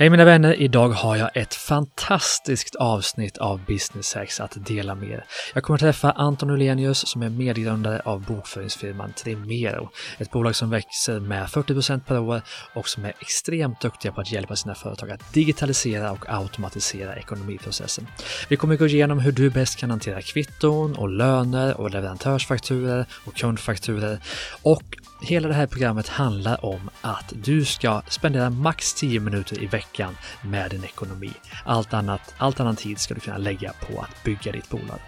Hej mina vänner! Idag har jag ett fantastiskt avsnitt av Business Hacks att dela med er. Jag kommer träffa Anton Ulenius som är medgrundare av bokföringsfirman Trimero. Ett bolag som växer med 40% per år och som är extremt duktiga på att hjälpa sina företag att digitalisera och automatisera ekonomiprocessen. Vi kommer gå igenom hur du bäst kan hantera kvitton och löner och leverantörsfakturer och kundfakturer och Hela det här programmet handlar om att du ska spendera max 10 minuter i veckan med din ekonomi. Allt annat, allt annan tid ska du kunna lägga på att bygga ditt bolag.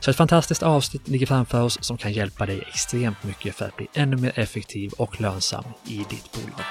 Så ett fantastiskt avsnitt ligger framför oss som kan hjälpa dig extremt mycket för att bli ännu mer effektiv och lönsam i ditt bolag.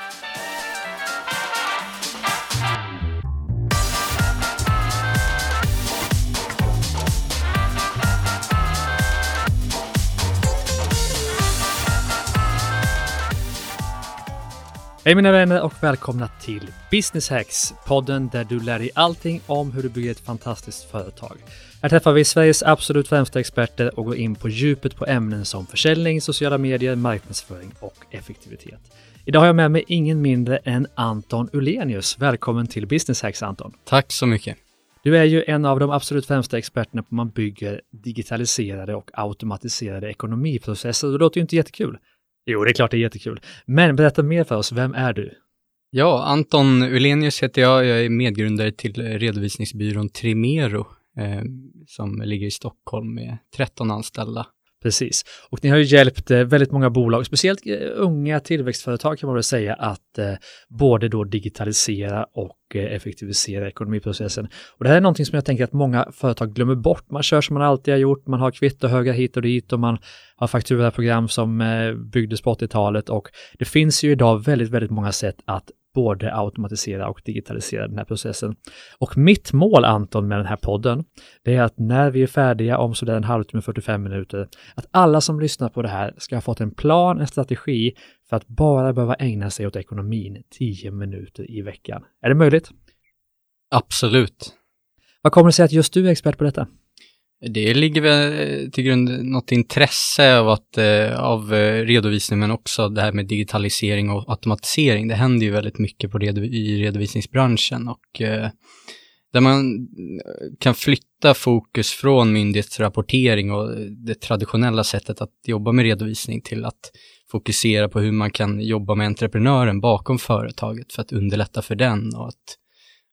Hej mina vänner och välkomna till Business Hacks, podden där du lär dig allting om hur du bygger ett fantastiskt företag. Här träffar vi Sveriges absolut främsta experter och går in på djupet på ämnen som försäljning, sociala medier, marknadsföring och effektivitet. Idag har jag med mig ingen mindre än Anton Ulenius. Välkommen till Business Hacks Anton. Tack så mycket. Du är ju en av de absolut främsta experterna på hur man bygger digitaliserade och automatiserade ekonomiprocesser. Det låter ju inte jättekul. Jo, det är klart det är jättekul. Men berätta mer för oss, vem är du? Ja, Anton Ulenius heter jag. Jag är medgrundare till redovisningsbyrån Trimero eh, som ligger i Stockholm med 13 anställda. Precis. Och ni har ju hjälpt eh, väldigt många bolag, speciellt eh, unga tillväxtföretag kan man väl säga, att eh, både då digitalisera och effektivisera ekonomiprocessen. Och det här är någonting som jag tänker att många företag glömmer bort. Man kör som man alltid har gjort, man har kvittohögar hit och dit och man har fakturaprogram som byggdes på 80-talet och det finns ju idag väldigt, väldigt många sätt att både automatisera och digitalisera den här processen. Och mitt mål Anton med den här podden, det är att när vi är färdiga om sådär en halvtimme, 45 minuter, att alla som lyssnar på det här ska ha fått en plan, en strategi för att bara behöva ägna sig åt ekonomin 10 minuter i veckan. Är det möjligt? Absolut. Vad kommer det sig att just du är expert på detta? Det ligger väl eh, till grund något intresse av, att, eh, av eh, redovisning men också det här med digitalisering och automatisering. Det händer ju väldigt mycket på redo i redovisningsbranschen och där man kan flytta fokus från myndighetsrapportering och det traditionella sättet att jobba med redovisning till att fokusera på hur man kan jobba med entreprenören bakom företaget för att underlätta för den och att,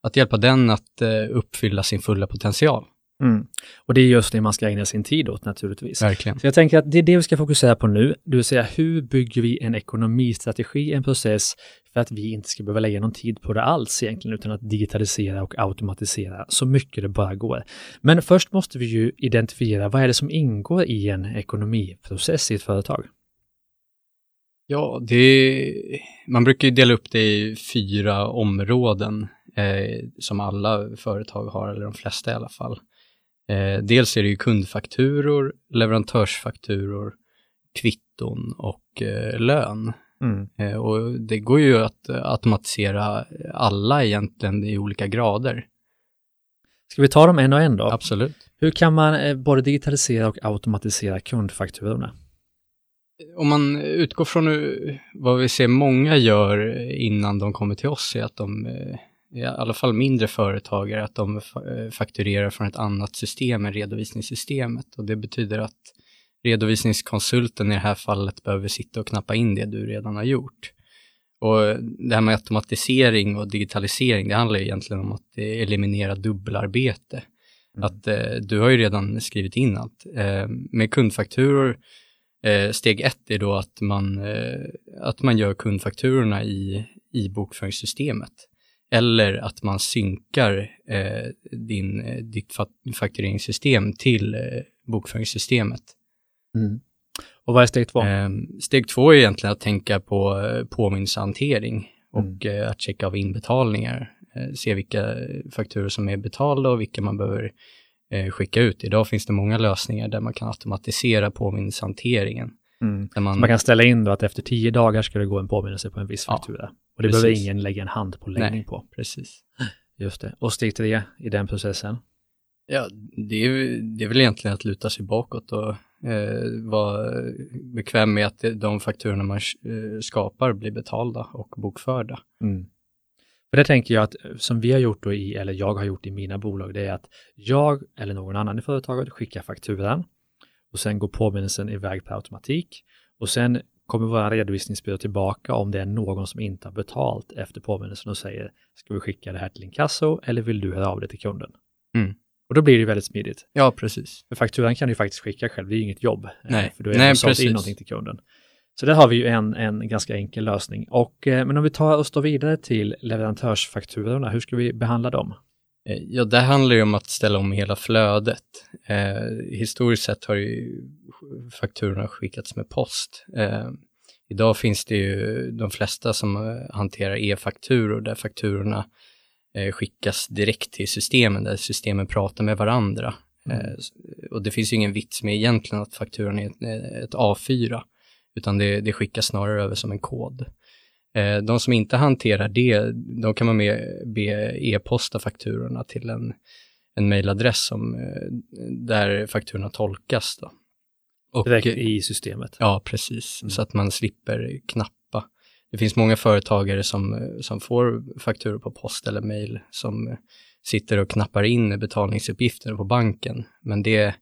att hjälpa den att uppfylla sin fulla potential. Mm. Och det är just det man ska ägna sin tid åt naturligtvis. Verkligen. Så jag tänker att det är det vi ska fokusera på nu, det vill säga hur bygger vi en ekonomistrategi, en process för att vi inte ska behöva lägga någon tid på det alls egentligen, utan att digitalisera och automatisera så mycket det bara går. Men först måste vi ju identifiera vad är det som ingår i en ekonomiprocess i ett företag? Ja, det, man brukar ju dela upp det i fyra områden eh, som alla företag har, eller de flesta i alla fall. Eh, dels är det ju kundfakturor, leverantörsfakturor, kvitton och eh, lön. Mm. Eh, och det går ju att automatisera alla egentligen i olika grader. Ska vi ta dem en och en då? Absolut. Hur kan man eh, både digitalisera och automatisera kundfakturorna? Om man utgår från vad vi ser många gör innan de kommer till oss är att de eh, i alla fall mindre företagare, att de eh, fakturerar från ett annat system än redovisningssystemet. Och det betyder att redovisningskonsulten i det här fallet behöver sitta och knappa in det du redan har gjort. Och det här med automatisering och digitalisering, det handlar egentligen om att eliminera dubbelarbete. Mm. Att eh, du har ju redan skrivit in allt. Eh, med kundfakturor, eh, steg ett är då att man, eh, att man gör kundfakturorna i, i bokföringssystemet. Eller att man synkar eh, din, eh, ditt faktureringssystem till eh, bokföringssystemet. Mm. Och vad är steg två? Eh, steg två är egentligen att tänka på eh, påminnelsehantering och mm. eh, att checka av inbetalningar. Eh, se vilka fakturor som är betalda och vilka man behöver eh, skicka ut. Idag finns det många lösningar där man kan automatisera påminnelsehanteringen. Mm. Man... man... kan ställa in då att efter tio dagar ska det gå en påminnelse på en viss faktura. Ja, och det precis. behöver ingen lägga en handpåläggning Nej, på. Precis. Just det. Och steg tre i den processen? Ja, det är, det är väl egentligen att luta sig bakåt och eh, vara bekväm med att de fakturorna man eh, skapar blir betalda och bokförda. Mm. För det tänker jag att som vi har gjort då i, eller jag har gjort i mina bolag, det är att jag eller någon annan i företaget skickar fakturan och sen går påminnelsen iväg per automatik och sen kommer våra redovisningsbyrå tillbaka om det är någon som inte har betalt efter påminnelsen och säger ska vi skicka det här till inkasso eller vill du höra av dig till kunden? Mm. Och då blir det väldigt smidigt. Ja, precis. För fakturan kan du faktiskt skicka själv, det är ju inget jobb. eh, Nej. För har Nej, Nej, sålt precis. in någonting till kunden. Så där har vi ju en, en ganska enkel lösning. Och, eh, men om vi tar och står vidare till leverantörsfakturorna, hur ska vi behandla dem? Eh, Ja, det handlar ju om att ställa om hela flödet. Eh, historiskt sett har ju fakturorna skickats med post. Eh, idag finns det ju de flesta som eh, hanterar e-fakturor där fakturorna eh, skickas direkt till systemen, där systemen pratar med varandra. Mm. Eh, s- och det finns ju ingen vits med egentligen att fakturan är ett, ett A4, utan det, det skickas snarare över som en kod. Eh, De som inte hanterar det, de kan man med, be e-posta fakturorna till en, en mejladress som, eh, där fakturorna tolkas. Då. Och, Direkt i systemet. Ja, precis. Mm. Så att man slipper knappa. Det finns många företagare som, eh, som får fakturor på post eller mejl som sitter och knappar in betalningsuppgifter på banken. Men det,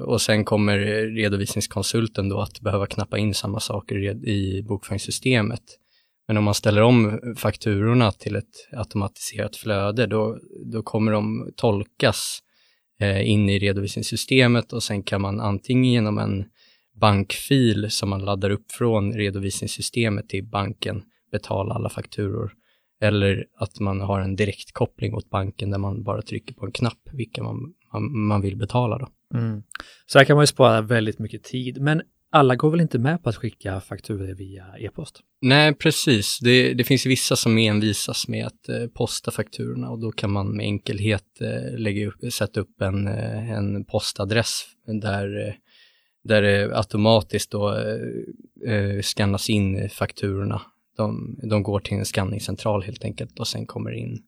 och sen kommer redovisningskonsulten då att behöva knappa in samma saker i bokföringssystemet. Men om man ställer om fakturorna till ett automatiserat flöde, då, då kommer de tolkas eh, in i redovisningssystemet och sen kan man antingen genom en bankfil som man laddar upp från redovisningssystemet till banken betala alla fakturor. Eller att man har en direktkoppling mot banken där man bara trycker på en knapp vilka man, man, man vill betala. Då. Mm. Så här kan man ju spara väldigt mycket tid. Men alla går väl inte med på att skicka fakturor via e-post? Nej, precis. Det, det finns vissa som envisas med att eh, posta fakturorna och då kan man med enkelhet eh, lägga upp, sätta upp en, eh, en postadress där, eh, där det automatiskt då eh, eh, skannas in fakturorna. De, de går till en skanningscentral helt enkelt och sen kommer in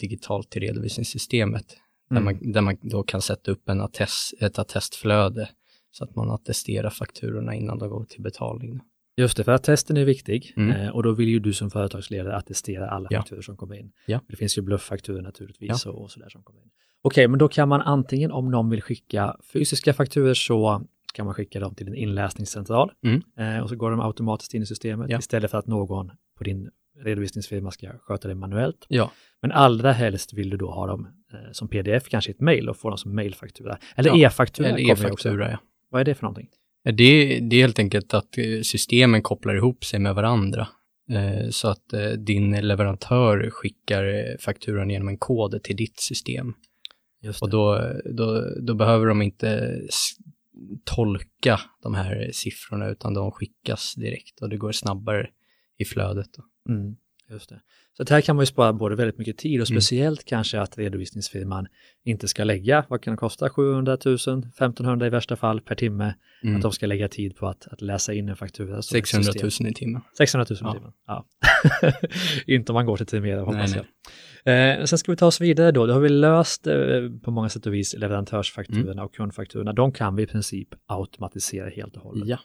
digitalt till redovisningssystemet där, Mm. man, där man då kan sätta upp en attest, ett attestflöde så att man attesterar fakturorna innan de går till betalning. Just det, för att testen är viktig Mm. eh, och då vill ju du som företagsledare attestera alla Ja. fakturor som kommer in. Ja. Det finns ju blufffakturor naturligtvis och, och sådär som kommer in. Okej, men då kan man antingen om någon vill skicka fysiska fakturor så kan man skicka dem till en inläsningscentral Mm. eh, och så går de automatiskt in i systemet Ja. istället för att någon på din redovisningsfirma ska sköta det manuellt. Ja, Men allra helst vill du då ha dem eh, som pdf, kanske i ett mejl och få dem som mejlfaktura. Eller Ja, e-faktura eller e-faktura. Ja. Vad är det för någonting? Det, det är helt enkelt att eh, systemen kopplar ihop sig med varandra. Eh, Så att eh, din leverantör skickar fakturan genom en kod till ditt system. Och då, då, då behöver de inte tolka de här siffrorna utan de skickas direkt och det går snabbare i flödet. Mm, just det. Så här kan man ju spara både väldigt mycket tid och Mm. speciellt kanske att redovisningsfirman inte ska lägga, vad kan det kosta, 700 000, 1500 i värsta fall per timme, Mm. att de ska lägga tid på att, att läsa in en faktura. som ett 600 system. 000 i timmen. 600 000 i timmen. Ja. inte om man går till Timera hoppas Nej, jag. Eh, sen ska vi ta oss vidare då. Då har vi löst eh, på många sätt och vis leverantörsfakturorna Mm. och kundfakturorna. De kan vi i princip automatisera helt och hållet. Ja.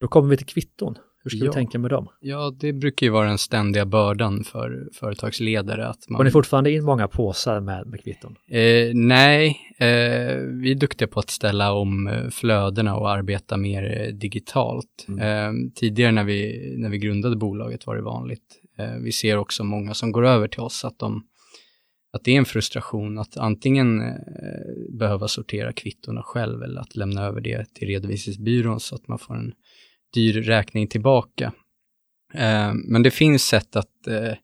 Då kommer vi till kvitton. Hur ska vi Ja. tänka med dem? ja, det brukar ju vara den ständiga bördan för företagsledare att man Får ni fortfarande in många påsar med, med kvitton? Eh, nej, eh, vi är duktiga på att ställa om eh, flödena och arbeta mer eh, digitalt. Eh, tidigare när vi, när vi grundade bolaget var det vanligt. Eh, vi ser också många som går över till oss att, de, att det är en frustration att antingen eh, behöva sortera kvittorna själv eller att lämna över det till redovisningsbyrån så att man får en dyr räkning tillbaka. Eh, men det finns sätt att eh,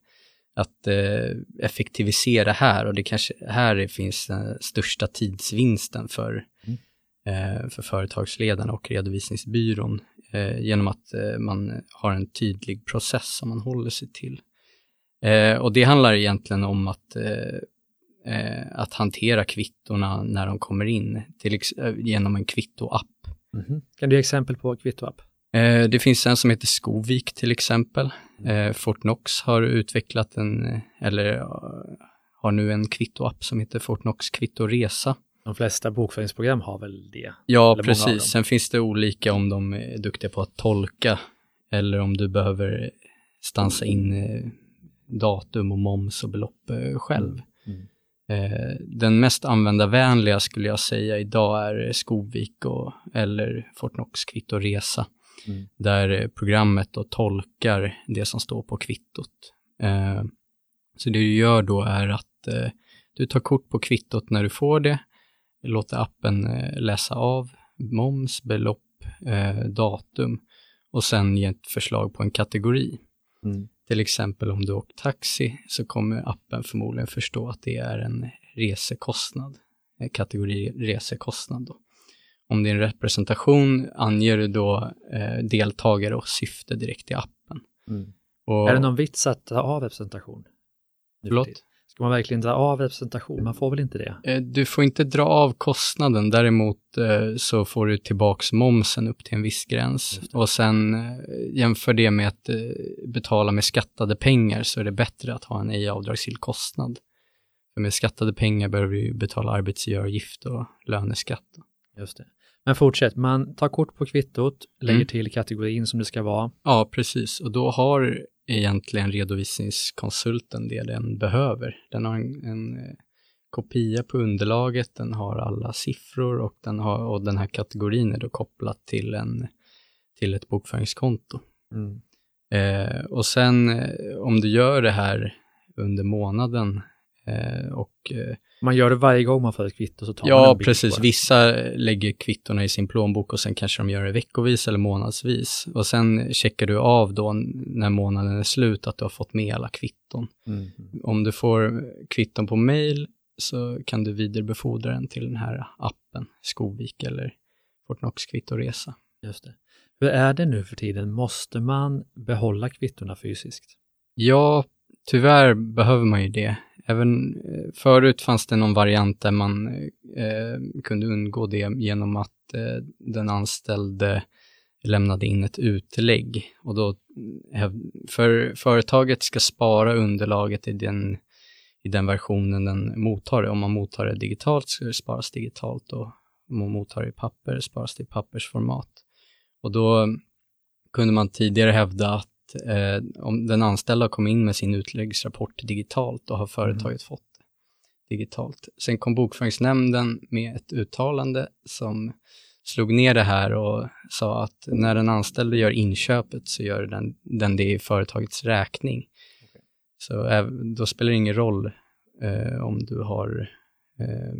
att eh, effektivisera här och det kanske här finns den största tidsvinsten för, Mm. för företagsledarna och redovisningsbyrån genom att man har en tydlig process som man håller sig till. Och det handlar egentligen om att, att hantera kvittorna när de kommer in till genom en kvittoapp. Mhm. Kan du ge exempel på kvittoapp? Eh, Det finns en som heter Skovik till exempel. Eh, Fortnox har utvecklat en, eller eh, har nu en kvittoapp som heter Fortnox kvittoresa. De flesta bokföringsprogram har väl det. Ja, precis. Sen finns det olika om de är duktiga på att tolka eller om du behöver stansa in datum och moms och belopp själv. Mm. Eh, den mest användarvänliga skulle jag säga idag är Skovik och, eller Fortnox kvitto resa. Mm. Där eh, programmet då tolkar det som står på kvittot. Eh, så det du gör då är att eh, du tar kort på kvittot när du får det, låter appen eh, läsa av moms, belopp, datum och sen ge ett förslag på en kategori. Mm. Till exempel om du åker taxi så kommer appen förmodligen förstå att det är en resekostnad, en kategori resekostnad. Då. Om en representation anger du då eh, deltagare och syfte direkt i appen. Mm. Och, Är det någon vits att dra av representation? Förlåt? Ska man verkligen dra av representation? Man får väl inte det? Eh, Du får inte dra av kostnaden, däremot eh, så får du tillbaks momsen upp till en viss gräns. Och sen eh, jämför det med att betala med skattade pengar så är det bättre att ha en ej avdragsgill kostnad. För med skattade pengar behöver du betala arbetsgivaravgift och löneskatt. Just det. Men fortsätt, man tar kort på kvittot, lägger Mm. till kategorin som det ska vara. Ja, precis. Och då har egentligen redovisningskonsulten det den behöver. Den har en, en eh, kopia på underlaget, den har alla siffror och den, har, och den här kategorin är då kopplat till, en, till ett bokföringskonto. Mm. Eh, och sen eh, om du gör det här under månaden eh, och eh, Man gör det varje gång man får ett kvitto så tar man Ja, en bild precis. på det. Vissa lägger kvittorna i sin plånbok och sen kanske de gör det veckovis eller månadsvis. Och sen checkar du av då när månaden är slut att du har fått med alla kvitton. Mm. Om du får kvitton på mail så kan du vidarebefordra den till den här appen, Skovik eller Fortnox kvittoresa. Just det. Hur är det nu för tiden? Måste man behålla kvittona fysiskt? Ja, tyvärr behöver man ju det. Även eh, förut fanns det någon variant där man eh, kunde undgå det genom att eh, den anställde lämnade in ett utlägg. Och då, eh, för företaget ska spara underlaget i den, i den versionen den mottar det. Om man mottar det digitalt ska det sparas digitalt och om man mottar det i papper sparas det i pappersformat. Och då eh, kunde man tidigare hävda att eh, om den anställda kom in med sin utläggsrapport digitalt, då har företaget fått det digitalt. Sen kom Bokföringsnämnden med ett uttalande som slog ner det här och sa att när den anställde gör inköpet så gör den, den det i företagets räkning. Så äv- då spelar det ingen roll eh, om du har eh,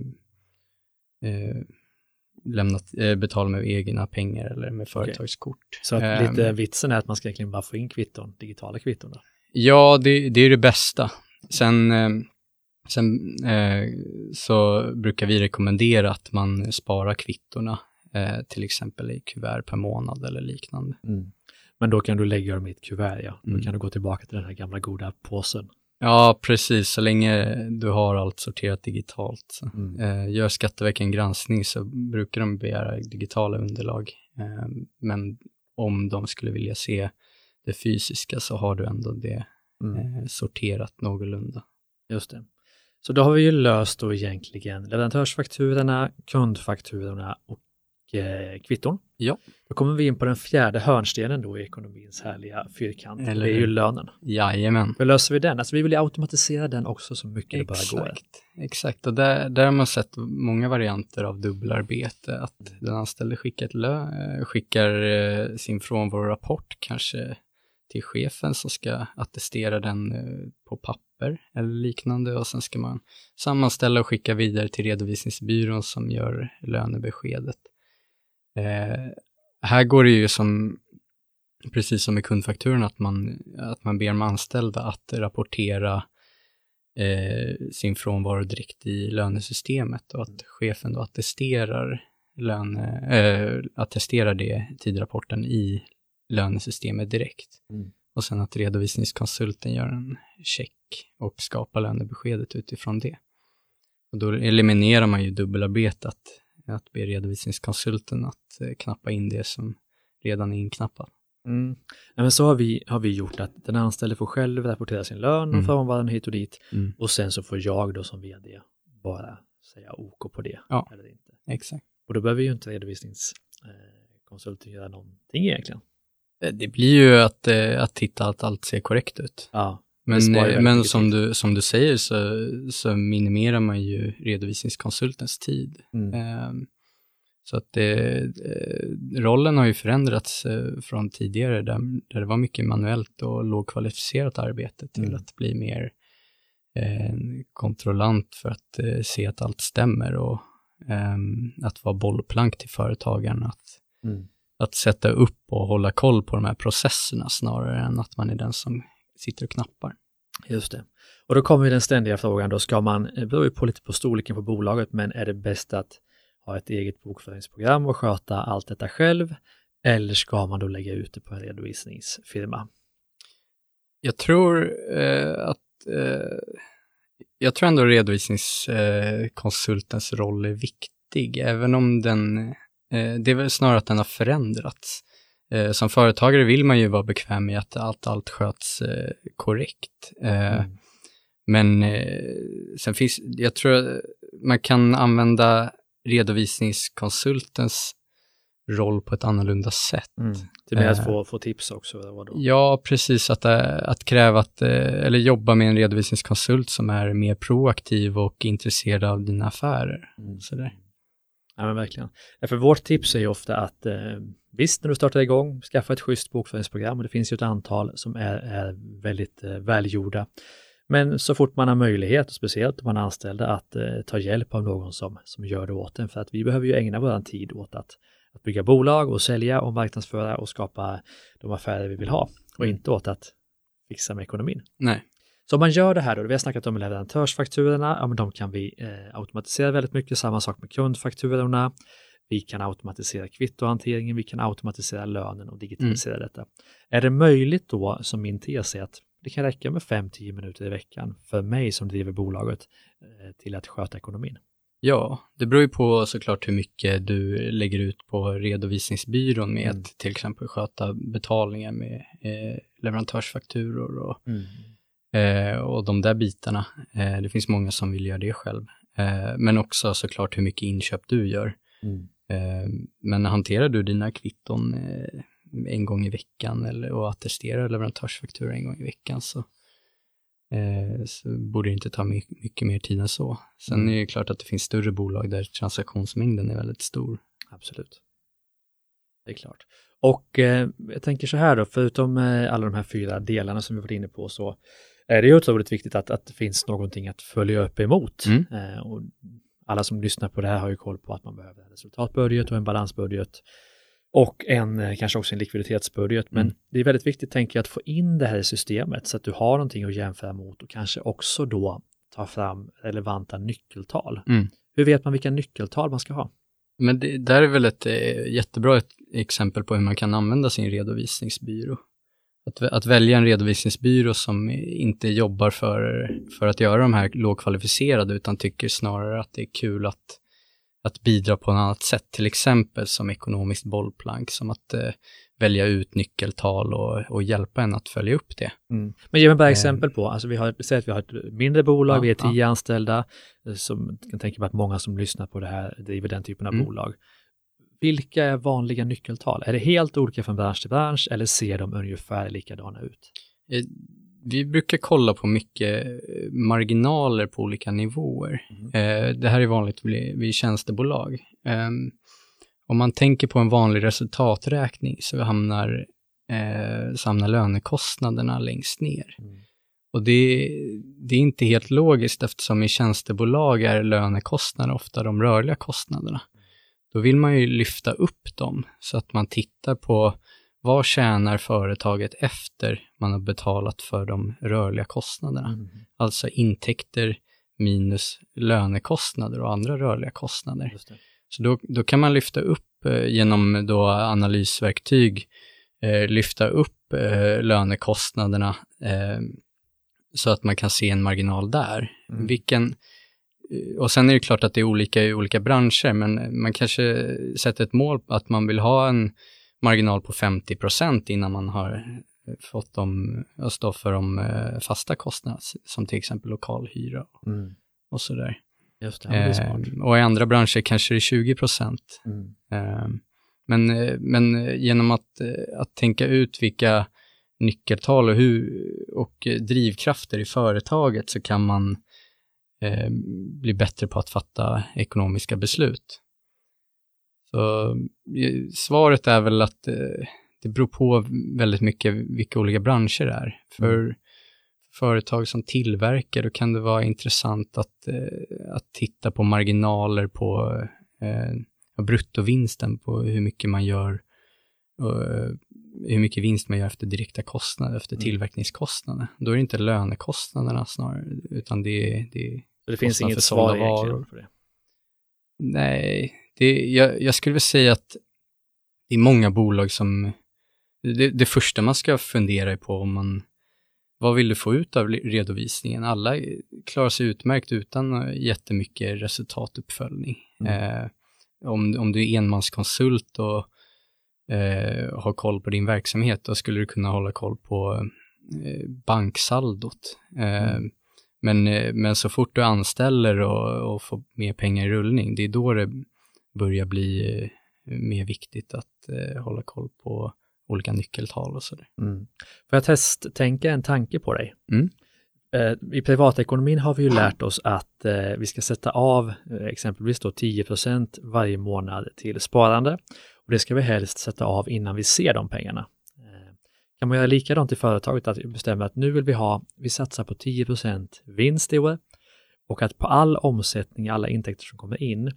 eh, lämnat, eh, betalat med egna pengar eller med företagskort. Så att Ehm, lite vitsen är att man ska egentligen bara få in kvitton, digitala kvitton. Då. Ja, det, det är det bästa. Sen, eh, sen eh, så brukar vi rekommendera att man sparar kvittorna, eh, till exempel i kuvert per månad eller liknande. Men då kan du lägga dem i ett kuvert, ja. Då Mm. kan du gå tillbaka till den här gamla goda påsen. Ja, precis, så länge du har allt sorterat digitalt. Mm. Eh, gör Skatteverket en granskning så brukar de begära digitala underlag. Eh, men om de skulle vilja se det fysiska så har du ändå det Mm. eh, sorterat någorlunda. Just det. Så då har vi ju löst då egentligen leverantörsfakturorna, kundfakturorna och eh, kvitton. Ja. Då kommer vi in på den fjärde hörnstenen då i ekonomins härliga fyrkant. Eller det är ju lönen. Jajamän. Hur löser vi den? Alltså vi vill ju automatisera den också så mycket det bara går. Exakt, exakt. Och där, där har man sett många varianter av dubbelarbete. Att den anställde skickar, lö, eh, skickar eh, sin frånvarorapport kanske till chefen som ska attestera den på papper eller liknande och sen ska man sammanställa och skicka vidare till redovisningsbyrån som gör lönebeskedet. Eh, här går det ju som, precis som i kundfakturan, att man, att man ber de anställda att rapportera eh, sin frånvaro direkt i lönesystemet och att chefen då attesterar, löne, eh, attesterar det tidrapporten i lönesystemet direkt. Mm. Och sen att redovisningskonsulten gör en check och skapar lönebeskedet utifrån det. Och då eliminerar man ju dubbelarbetet, att be redovisningskonsulten att eh, knappa in det som redan är inknappat. Mm. Ja, men så har vi, har vi gjort att den anställde får själv rapportera sin lön och Mm. frånvaron hit och dit. Mm. Och sen så får jag då som vd bara säga OK på det. Ja. Eller inte. Exakt. Och då behöver ju inte redovisningskonsulten göra någonting egentligen. Eh, Det blir ju att, eh, att titta att allt ser korrekt ut. Ja, Men, men som, du, som du säger så, så minimerar man ju redovisningskonsultens tid. Mm. Um, så att det, eh, rollen har ju förändrats eh, från tidigare där, där det var mycket manuellt och lågkvalificerat arbete till mm. att bli mer eh, kontrollant för att eh, se att allt stämmer och ehm, att vara bollplank till företagaren. Att, mm. att sätta upp och hålla koll på de här processerna snarare än att man är den som sitter och knappar. Just det. Och då kommer den ständiga frågan då, ska man, det beror ju på lite på storleken på bolaget, men är det bäst att ha ett eget bokföringsprogram och sköta allt detta själv? Eller ska man då lägga ut det på en redovisningsfirma? Jag tror eh, att eh, jag tror ändå redovisningskonsultens eh, roll är viktig, även om den, eh, det är väl snarare att den har förändrats. Eh, som företagare vill man ju vara bekväm med att allt, allt sköts eh, korrekt. Mm. Men sen finns, jag tror man kan använda redovisningskonsultens roll på ett annorlunda sätt. Mm. Är mer att få, få tips också? Vadå? Ja, precis. Att, att kräva att, eller jobba med en redovisningskonsult som är mer proaktiv och intresserad av dina affärer. Mm. Sådär. Ja, men verkligen. För vårt tips är ju ofta att eh, visst, när du startar igång, skaffa ett schysst bokföringsprogram och det finns ju ett antal som är, är väldigt eh, välgjorda. Men så fort man har möjlighet, och speciellt om man är anställda, att eh, ta hjälp av någon som, som gör det åt en. För att vi behöver ju ägna vår tid åt att, att bygga bolag och sälja och marknadsföra och skapa de affärer vi vill ha och inte åt att fixa med ekonomin. Nej. Så om man gör det här då, vi har snackat om leverantörsfakturorna, ja men de kan vi eh, automatisera väldigt mycket, samma sak med kundfakturorna. Vi kan automatisera kvittohanteringen, vi kan automatisera lönen och digitalisera mm. detta. Är det möjligt då, som min tes är, att det kan räcka med 5-10 minuter i veckan för mig som driver bolaget eh, till att sköta ekonomin? Ja, det beror ju på såklart hur mycket du lägger ut på redovisningsbyrån med mm. till exempel sköta betalningar med eh, leverantörsfakturor och mm och de där bitarna, eh, det finns många som vill göra det själv. Eh, men också såklart hur mycket inköp du gör. Mm. Eh, men hanterar du dina kvitton eh, en gång i veckan eller, och attesterar leverantörsfaktura en gång i veckan så, eh, så borde det inte ta mycket, mycket mer tid än så. Sen mm. är det klart att det finns större bolag där transaktionsmängden är väldigt stor. Absolut. Det är klart. Och eh, jag tänker så här då, förutom eh, alla de här fyra delarna som vi varit inne på så är det ju otroligt viktigt att, att det finns någonting att följa upp emot. Mm. Eh, och alla som lyssnar på det här har ju koll på att man behöver en resultatbudget och en balansbudget och en, eh, kanske också en likviditetsbudget. Men mm. det är väldigt viktigt, tänker jag, att få in det här i systemet så att du har någonting att jämföra mot och kanske också då ta fram relevanta nyckeltal. Mm. Hur vet man vilka nyckeltal man ska ha? Men det där är väl ett eh, jättebra exempel på hur man kan använda sin redovisningsbyrå. Att, att välja en redovisningsbyrå som inte jobbar för, för att göra de här lågkvalificerade utan tycker snarare att det är kul att, att bidra på ett annat sätt, till exempel som ekonomiskt bollplank, som att eh, välja ut nyckeltal och, och hjälpa en att följa upp det. Mm. Men ge mig bara eh. exempel på, alltså vi har, säg att vi har ett mindre bolag, ja, vi är tio ja. anställda, eh, som kan tänka mig att många som lyssnar på det här driver den typen av mm. bolag. Vilka är vanliga nyckeltal? Är det helt olika från bransch till bransch eller ser de ungefär likadana ut? Eh, vi brukar kolla på mycket eh, marginaler på olika nivåer. Mm. Det här är vanligt vid tjänstebolag. Ehm, om man tänker på en vanlig resultaträkning så hamnar, så hamnar lönekostnaderna längst ner. Mm. Och det, det, är inte helt logiskt eftersom i tjänstebolag är lönekostnader ofta de rörliga kostnaderna då vill man ju lyfta upp dem så att man tittar på vad tjänar företaget efter man har betalat för de rörliga kostnaderna? Mm. Alltså intäkter minus lönekostnader och andra rörliga kostnader. Så då, då kan man lyfta upp eh, genom då analysverktyg, eh, lyfta upp eh, lönekostnaderna eh, så att man kan se en marginal där. Mm. Vilken, och sen är det klart att det är olika i olika branscher, men man kanske sätter ett mål att man vill ha en marginal på 50% innan man har fått dem att stå för de eh, fasta kostnaderna, som till exempel lokalhyra mm. och sådär. Just det. Eh, och i andra branscher kanske det är 20 Mm. Eh, men, men genom att, att tänka ut vilka nyckeltal och, hur, och drivkrafter i företaget så kan man eh, bli bättre på att fatta ekonomiska beslut. Så eh, svaret är väl att eh, det beror på väldigt mycket vilka olika branscher det är. För mm. företag som tillverkar, då kan det vara intressant att, eh, att titta på marginaler på eh, bruttovinsten, på hur mycket man gör hur mycket vinst man gör efter direkta kostnader, efter mm. tillverkningskostnader. Då är det inte lönekostnaderna snarare, utan det, är... det, det finns inget svar egentligen på det? Nej, det, jag, jag skulle väl säga att det är många bolag som det, det första man ska fundera på om man, vad vill du få ut av redovisningen? Alla klarar sig utmärkt utan jättemycket resultatuppföljning. Mm. Eh, om, om du är enmanskonsult och eh, har koll på din verksamhet, då skulle du kunna hålla koll på eh, banksaldot. Eh, mm. men, eh, men så fort du anställer och, och, får mer pengar i rullning, det är då det börjar bli eh, mer viktigt att hålla koll på olika nyckeltal och sådär. Mm. Får jag testtänka en tanke på dig? Mm. Eh, I privatekonomin har vi ju lärt oss att eh, vi ska sätta av eh, exempelvis då 10% varje månad till sparande. Och det ska vi helst sätta av innan vi ser de pengarna. Eh, kan man göra likadant i företaget, att vi bestämmer att nu vill vi ha, vi satsar på 10 vinst i år och att på all omsättning, alla intäkter som kommer in,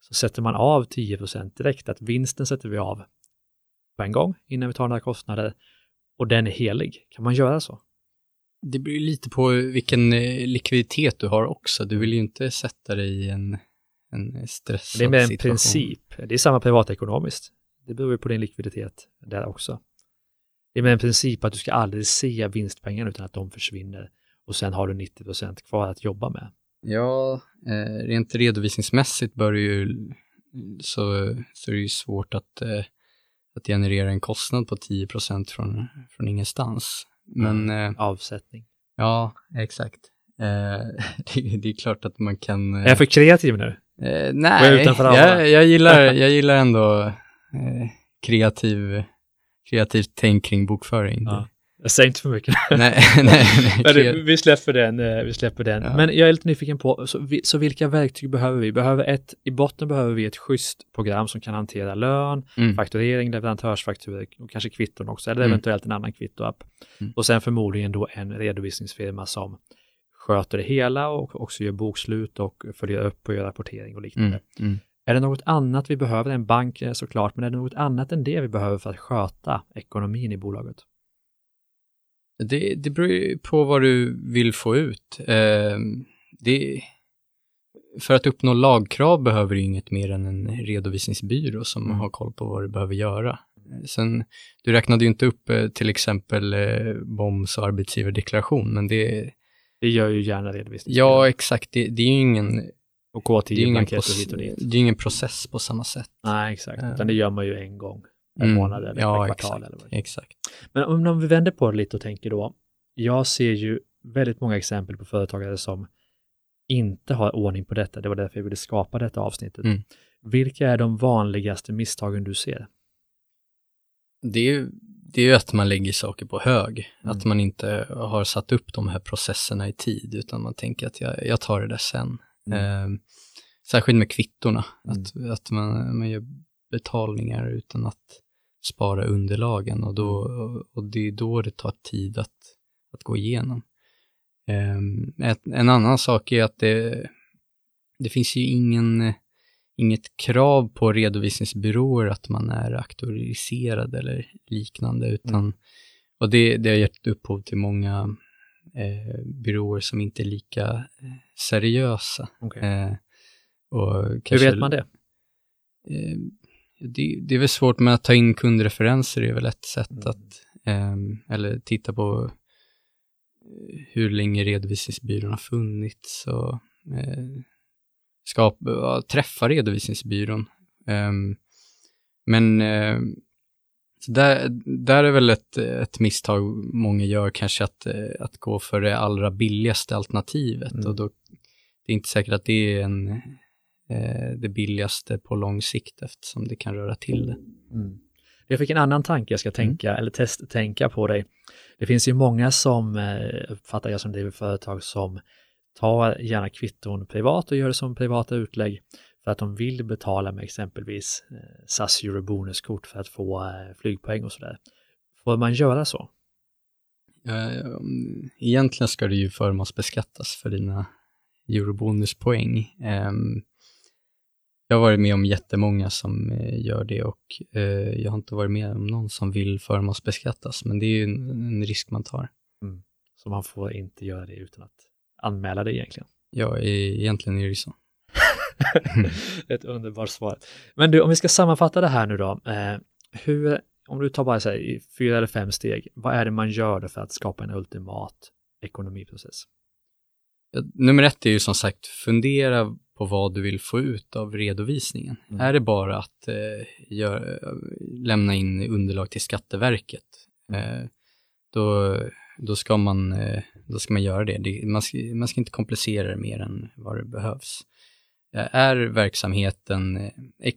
så sätter man av 10% direkt, att vinsten sätter vi av på en gång innan vi tar några kostnader och den är helig. Kan man göra så? Det beror lite på vilken eh, likviditet du har också. Du vill ju inte sätta dig i en, en stressad situation. Det är med en princip. Det är samma privatekonomiskt. Det beror ju på din likviditet där också. Det är med en princip att du ska aldrig se vinstpengarna utan att de försvinner och sen har du 90 procent kvar att jobba med. Ja, eh, rent redovisningsmässigt bör ju så, så är det ju svårt att eh, att generera en kostnad på 10 från, från ingenstans. Men, mm. eh, Avsättning. Ja, exakt. Eh, det, det, är klart att man kan... Eh, är jag för kreativ nu? Eh, nej, jag, jag, gillar, jag gillar ändå eh, kreativ, kreativt tänk kring bokföring. Ja. Jag säger inte för mycket. nej, nej, nej vi släpper den. Eh, vi släpper den. Ja. Men jag är lite nyfiken på, så, vi, så, vilka verktyg behöver vi? Behöver ett, I botten behöver vi ett schysst program som kan hantera lön, mm. fakturering, leverantörsfakturor och kanske kvitton också, eller mm. eventuellt en annan kvittoapp. Mm. Och sen förmodligen då en redovisningsfirma som sköter det hela och också gör bokslut och följer upp och gör rapportering och liknande. Mm. Mm. Är det något annat vi behöver? En bank eh, såklart, men är det något annat än det vi behöver för att sköta ekonomin i bolaget? Det, det beror ju på vad du vill få ut. Eh, det, för att uppnå lagkrav behöver du inget mer än en redovisningsbyrå som mm. har koll på vad du behöver göra. Sen, du räknade ju inte upp eh, till exempel eh, BOMS och arbetsgivardeklaration, men det... Det gör ju gärna redovisning. Ja, exakt. Det, det är ju ingen... Och K10 det är ingen, hit och dit. Det är ingen process på samma sätt. Nej, exakt. Utan det gör man ju en gång per mm. månad eller ja, per kvartal. Exakt, eller vad exakt. Men om, om vi vänder på det lite och tänker då, jag ser ju väldigt många exempel på företagare som inte har ordning på detta. Det var därför jag ville skapa detta avsnittet. Mm. Vilka är de vanligaste misstagen du ser? Det är, det är ju att man lägger saker på hög, mm. att man inte har satt upp de här processerna i tid, utan man tänker att jag, jag tar det där sen. Mm. Eh, särskilt med kvittorna, att, mm. att man, man gör betalningar utan att spara underlagen och, då, mm. och det är då det tar tid att, att gå igenom. Um, ett, en annan sak är att det, det finns ju ingen, inget krav på redovisningsbyråer att man är auktoriserad eller liknande, utan mm. och det, det har gett upphov till många eh, byråer som inte är lika eh, seriösa. Okay. Eh, Hur vet man det? Eh, det, det, är väl svårt med att ta in kundreferenser, är väl ett sätt mm. att, eh, eller titta på eh, hur länge redovisningsbyrån har funnits och eh, skapa, träffa redovisningsbyrån. Eh, men eh, där, där är väl ett, ett misstag många gör kanske att, eh, att gå för det allra billigaste alternativet mm. och då det är inte säkert att det är en eh, det billigaste på lång sikt eftersom det kan röra till det. Mm. Jag fick en annan tanke jag ska tänka, mm. eller test, tänka på dig. Det finns ju många som eh, uppfattar jag som driver företag som tar gärna kvitton privat och gör det som privata utlägg för att de vill betala med exempelvis eh, SAS Eurobonuskort för att få eh, flygpoäng och sådär. Får man göra så? Egentligen ska du ju förmånsbeskattas för dina eurobonuspoäng. Ehm, jag har varit med om jättemånga som eh, gör det och jag har inte varit med om någon som vill förmånsbeskattas, men det är ju en risk man tar. Mm. Så man får inte göra det utan att anmäla det egentligen? Ja, egentligen är det så. Ett underbart svar. Men du, om vi ska sammanfatta det här nu då. Eh, hur, om du tar bara så här, i fyra eller fem steg, vad är det man gör för att skapa en ultimat ekonomiprocess? Nummer ett är ju som sagt fundera på vad du vill få ut av redovisningen. Mm. Är det bara att eh, gör, lämna in underlag till Skatteverket, mm. eh, då, då, ska man, eh, då ska man göra det. det man, ska, man ska inte komplicera det mer än vad det behövs. Är verksamheten eh,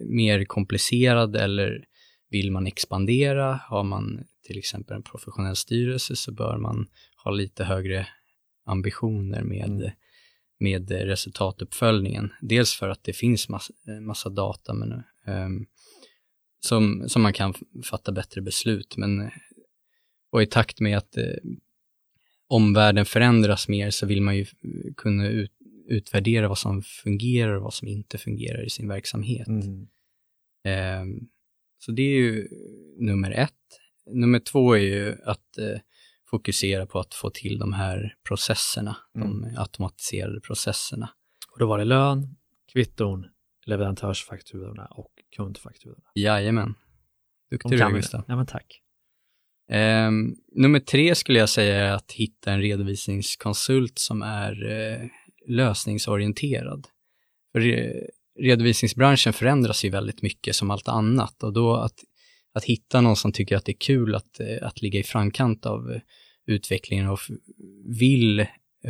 mer komplicerad eller vill man expandera? Har man till exempel en professionell styrelse så bör man ha lite högre ambitioner med, mm. med resultatuppföljningen. Dels för att det finns massa, massa data men, um, som, som man kan fatta bättre beslut. Men, och i takt med att eh, omvärlden förändras mer så vill man ju kunna ut, utvärdera vad som fungerar och vad som inte fungerar i sin verksamhet. Mm. Eh, så det är ju nummer ett. Nummer två är ju att eh, fokusera på att få till de här processerna, mm. de automatiserade processerna. Och då var det lön, kvitton, leverantörsfakturorna och kundfakturorna. Jajamän. Duktig du Gustav. Ja, men tack. Eh, nummer tre skulle jag säga är att hitta en redovisningskonsult som är eh, lösningsorienterad. För redovisningsbranschen förändras ju väldigt mycket som allt annat och då att, att hitta någon som tycker att det är kul att, eh, att ligga i framkant av eh, utvecklingen och vill eh,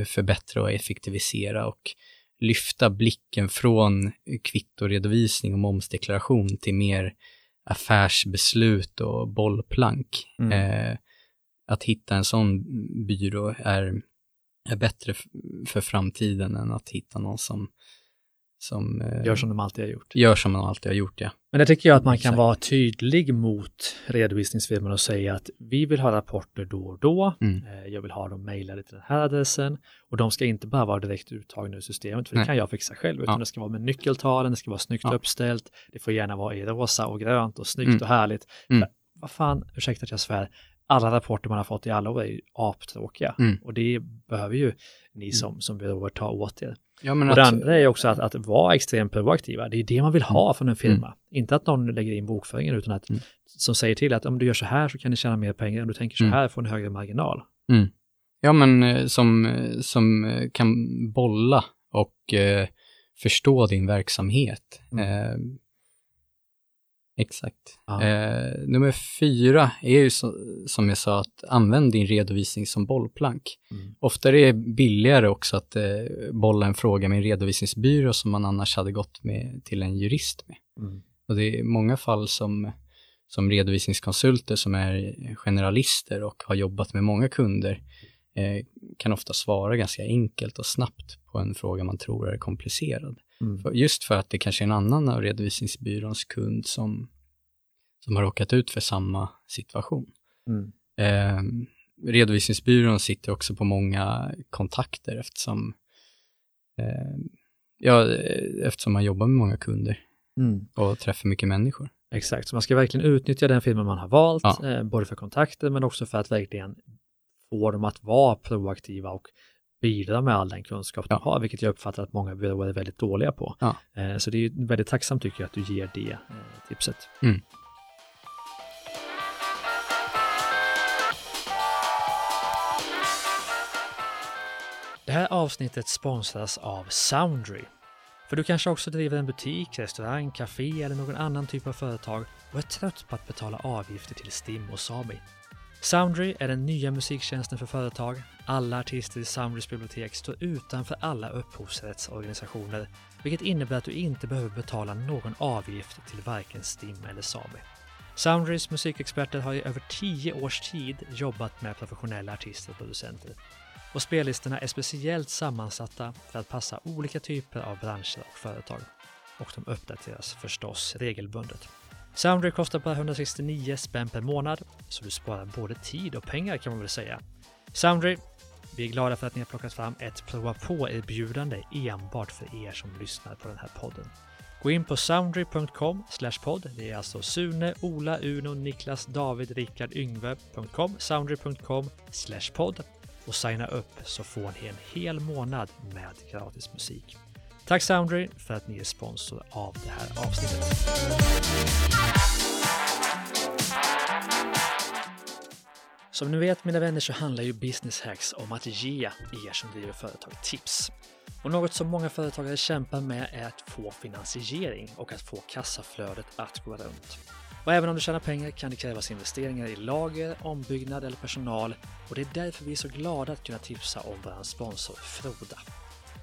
förbättra och effektivisera och lyfta blicken från kvittoredovisning och momsdeklaration till mer affärsbeslut och bollplank. Mm. Eh, att hitta en sån byrå är är bättre för framtiden än att hitta någon som, som eh, gör som de alltid har gjort. Gör som de alltid har gjort, ja. Men det tycker jag att man kan vara tydlig mot redovisningsfirman och säga att vi vill ha rapporter då och då. Mm. Eh, jag vill ha dem mejlade till den här adressen och de ska inte bara vara direkt uttagna ur systemet, för det Nej. kan jag fixa själv, utan ja. det ska vara med nyckeltalen, det ska vara snyggt ja. uppställt, det får gärna vara i rosa och grönt och snyggt mm. och härligt. Mm. Vad fan, ursäkta att jag svär, alla rapporter man har fått i alla år är ju aptråkiga mm. och det behöver ju ni mm. som, som byråer ta åt er. Ja, och det andra är också att, att vara extremt proaktiva. Det är det man vill ha mm. från en firma. Mm. Inte att någon lägger in bokföringen utan att mm. som säger till att om du gör så här så kan ni tjäna mer pengar. Om du tänker så mm. här får ni högre marginal. Ja, men eh, som, eh, som eh, kan bolla och eh, förstå din verksamhet. Eh, Exakt. Ja. Eh, nummer fyra är ju så, som jag sa att använd din redovisning som bollplank. Mm. Ofta är det billigare också att eh, bolla en fråga med en redovisningsbyrå som man annars hade gått med till en jurist med. Mm. Och det är många fall som, som redovisningskonsulter som är generalister och har jobbat med många kunder eh, kan ofta svara ganska enkelt och snabbt på en fråga man tror är komplicerad. Mm. För, just för att det kanske är en annan av redovisningsbyråns kund som, som har råkat ut för samma situation. Mm. Eh, redovisningsbyrån sitter också på många kontakter eftersom, eh, ja, eftersom man jobbar med många kunder mm. och träffar mycket människor. Exakt, så man ska verkligen utnyttja den filmen man har valt, ja. eh, både för kontakter men också för att verkligen få dem att vara proaktiva och bidra med all den kunskap ja. de har, vilket jag uppfattar att många är väldigt dåliga på. Ja. Eh, så det är väldigt tacksamt tycker jag att du ger det eh, tipset. Mm. Det här avsnittet sponsras av Soundry. För du kanske också driver en butik, restaurang, café eller någon annan typ av företag och är trött på att betala avgifter till STIM och Sami. Soundry är den nya musiktjänsten för företag. Alla artister i Soundrys bibliotek står utanför alla upphovsrättsorganisationer, vilket innebär att du inte behöver betala någon avgift till varken STIM eller Sami. Soundrys musikexperter har i över tio års tid jobbat med professionella artister och producenter. Och spellistorna är speciellt sammansatta för att passa olika typer av branscher och företag. Och de uppdateras förstås regelbundet. Soundry kostar bara 169 spänn per månad, så du sparar både tid och pengar kan man väl säga. Soundry, vi är glada för att ni har plockat fram ett prova på-erbjudande enbart för er som lyssnar på den här podden. Gå in på soundry.com podd. Det är alltså Sune, Ola, Uno, Niklas, David, Rickard, Yngve.com, soundry.com podd och signa upp så får ni en hel månad med gratis musik. Tack Soundry för att ni är sponsor av det här avsnittet. Som ni vet mina vänner så handlar ju Business Hacks om att ge er som driver företag tips. Och något som många företagare kämpar med är att få finansiering och att få kassaflödet att gå runt. Och även om du tjänar pengar kan det krävas investeringar i lager, ombyggnad eller personal och det är därför vi är så glada att kunna tipsa om vår sponsor Froda.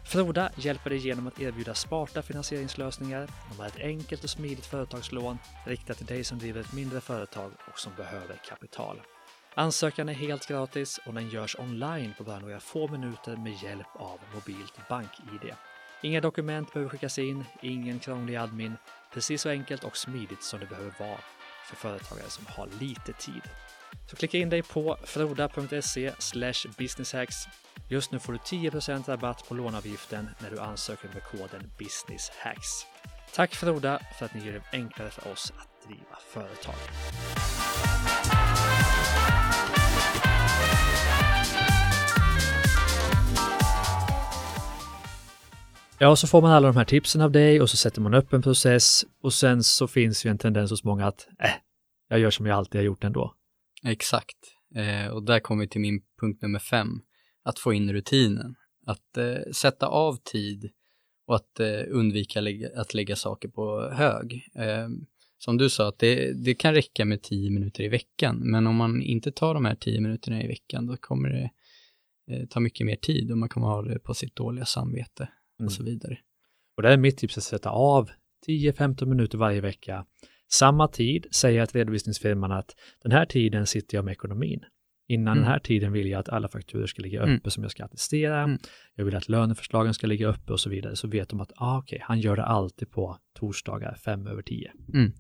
Froda hjälper dig genom att erbjuda smarta finansieringslösningar. De har ett enkelt och smidigt företagslån riktat till dig som driver ett mindre företag och som behöver kapital. Ansökan är helt gratis och den görs online på bara några få minuter med hjälp av mobilt bank-id. Inga dokument behöver skickas in, ingen krånglig admin, precis så enkelt och smidigt som det behöver vara för företagare som har lite tid. Så klicka in dig på froda.se businesshacks. Just nu får du 10% rabatt på låneavgiften när du ansöker med koden businesshacks. Tack Froda för att ni gör det enklare för oss att driva företag. Ja, så får man alla de här tipsen av dig och så sätter man upp en process och sen så finns ju en tendens hos många att äh, jag gör som jag alltid har gjort ändå. Exakt, eh, och där kommer vi till min punkt nummer fem, att få in rutinen. Att eh, sätta av tid och att eh, undvika lägga, att lägga saker på hög. Eh, som du sa, att det, det kan räcka med tio minuter i veckan, men om man inte tar de här tio minuterna i veckan, då kommer det eh, ta mycket mer tid och man kommer ha det på sitt dåliga samvete mm. och så vidare. Och det är mitt tips att sätta av 10-15 minuter varje vecka. Samma tid säger jag till redovisningsfirman att den här tiden sitter jag med ekonomin. Innan mm. den här tiden vill jag att alla fakturer ska ligga mm. uppe mm. som jag ska attestera. Mm. Jag vill att löneförslagen ska ligga uppe och så vidare. Så vet de att ah, okej, okay, han gör det alltid på torsdagar fem över tio. Mm.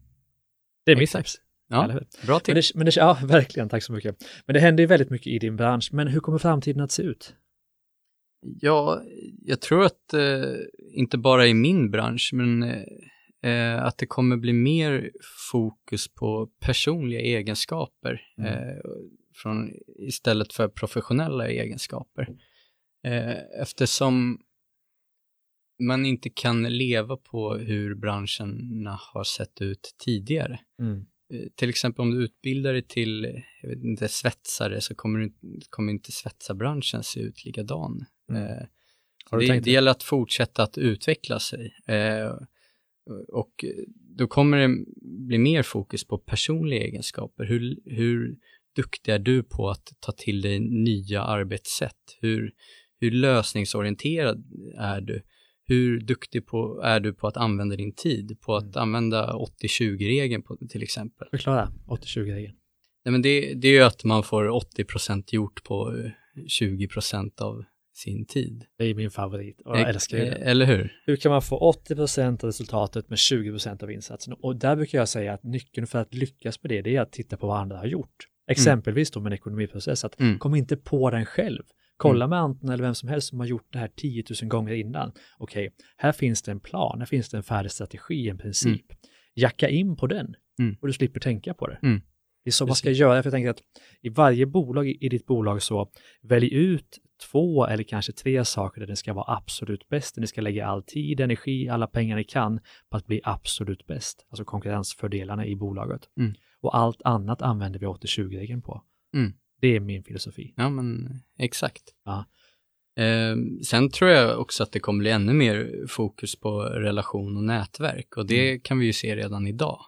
Det är mitt tips. Ja, bra tips. Men det, men det, ja, verkligen, tack så mycket. Men det händer ju väldigt mycket i din bransch. Men hur kommer framtiden att se ut? Ja, jag tror att eh, inte bara i min bransch, men eh, att det kommer bli mer fokus på personliga egenskaper mm. eh, från, istället för professionella egenskaper. Eh, eftersom man inte kan leva på hur branscherna har sett ut tidigare. Mm. Eh, till exempel om du utbildar dig till inte, svetsare så kommer, du, kommer inte svetsarbranschen se ut likadan. Mm. Eh, det, det gäller att fortsätta att utveckla sig. Eh, och då kommer det bli mer fokus på personliga egenskaper. Hur, hur duktig är du på att ta till dig nya arbetssätt? Hur, hur lösningsorienterad är du? Hur duktig på, är du på att använda din tid? På att mm. använda 80-20-regeln till exempel? Förklara 80-20-regeln. Nej, men det, det är ju att man får 80% gjort på 20% av sin tid. Det är min favorit och jag älskar det. Eller hur? Hur kan man få 80% av resultatet med 20% av insatsen? Och där brukar jag säga att nyckeln för att lyckas med det, det är att titta på vad andra har gjort. Exempelvis då med en ekonomiprocess, att mm. kom inte på den själv. Kolla mm. med Anton eller vem som helst som har gjort det här 10 000 gånger innan. Okej, okay, här finns det en plan, här finns det en färdig strategi, en princip. Mm. Jacka in på den mm. och du slipper tänka på det. Mm. Det är så man ska göra, för jag tänker att i varje bolag i ditt bolag så välj ut två eller kanske tre saker där det ska vara absolut bäst. Ni ska lägga all tid, energi, alla pengar ni kan på att bli absolut bäst. Alltså konkurrensfördelarna i bolaget. Mm. Och allt annat använder vi 80-20-regeln på. Mm. Det är min filosofi. Ja, men exakt. Ja. Eh, sen tror jag också att det kommer bli ännu mer fokus på relation och nätverk och det mm. kan vi ju se redan idag.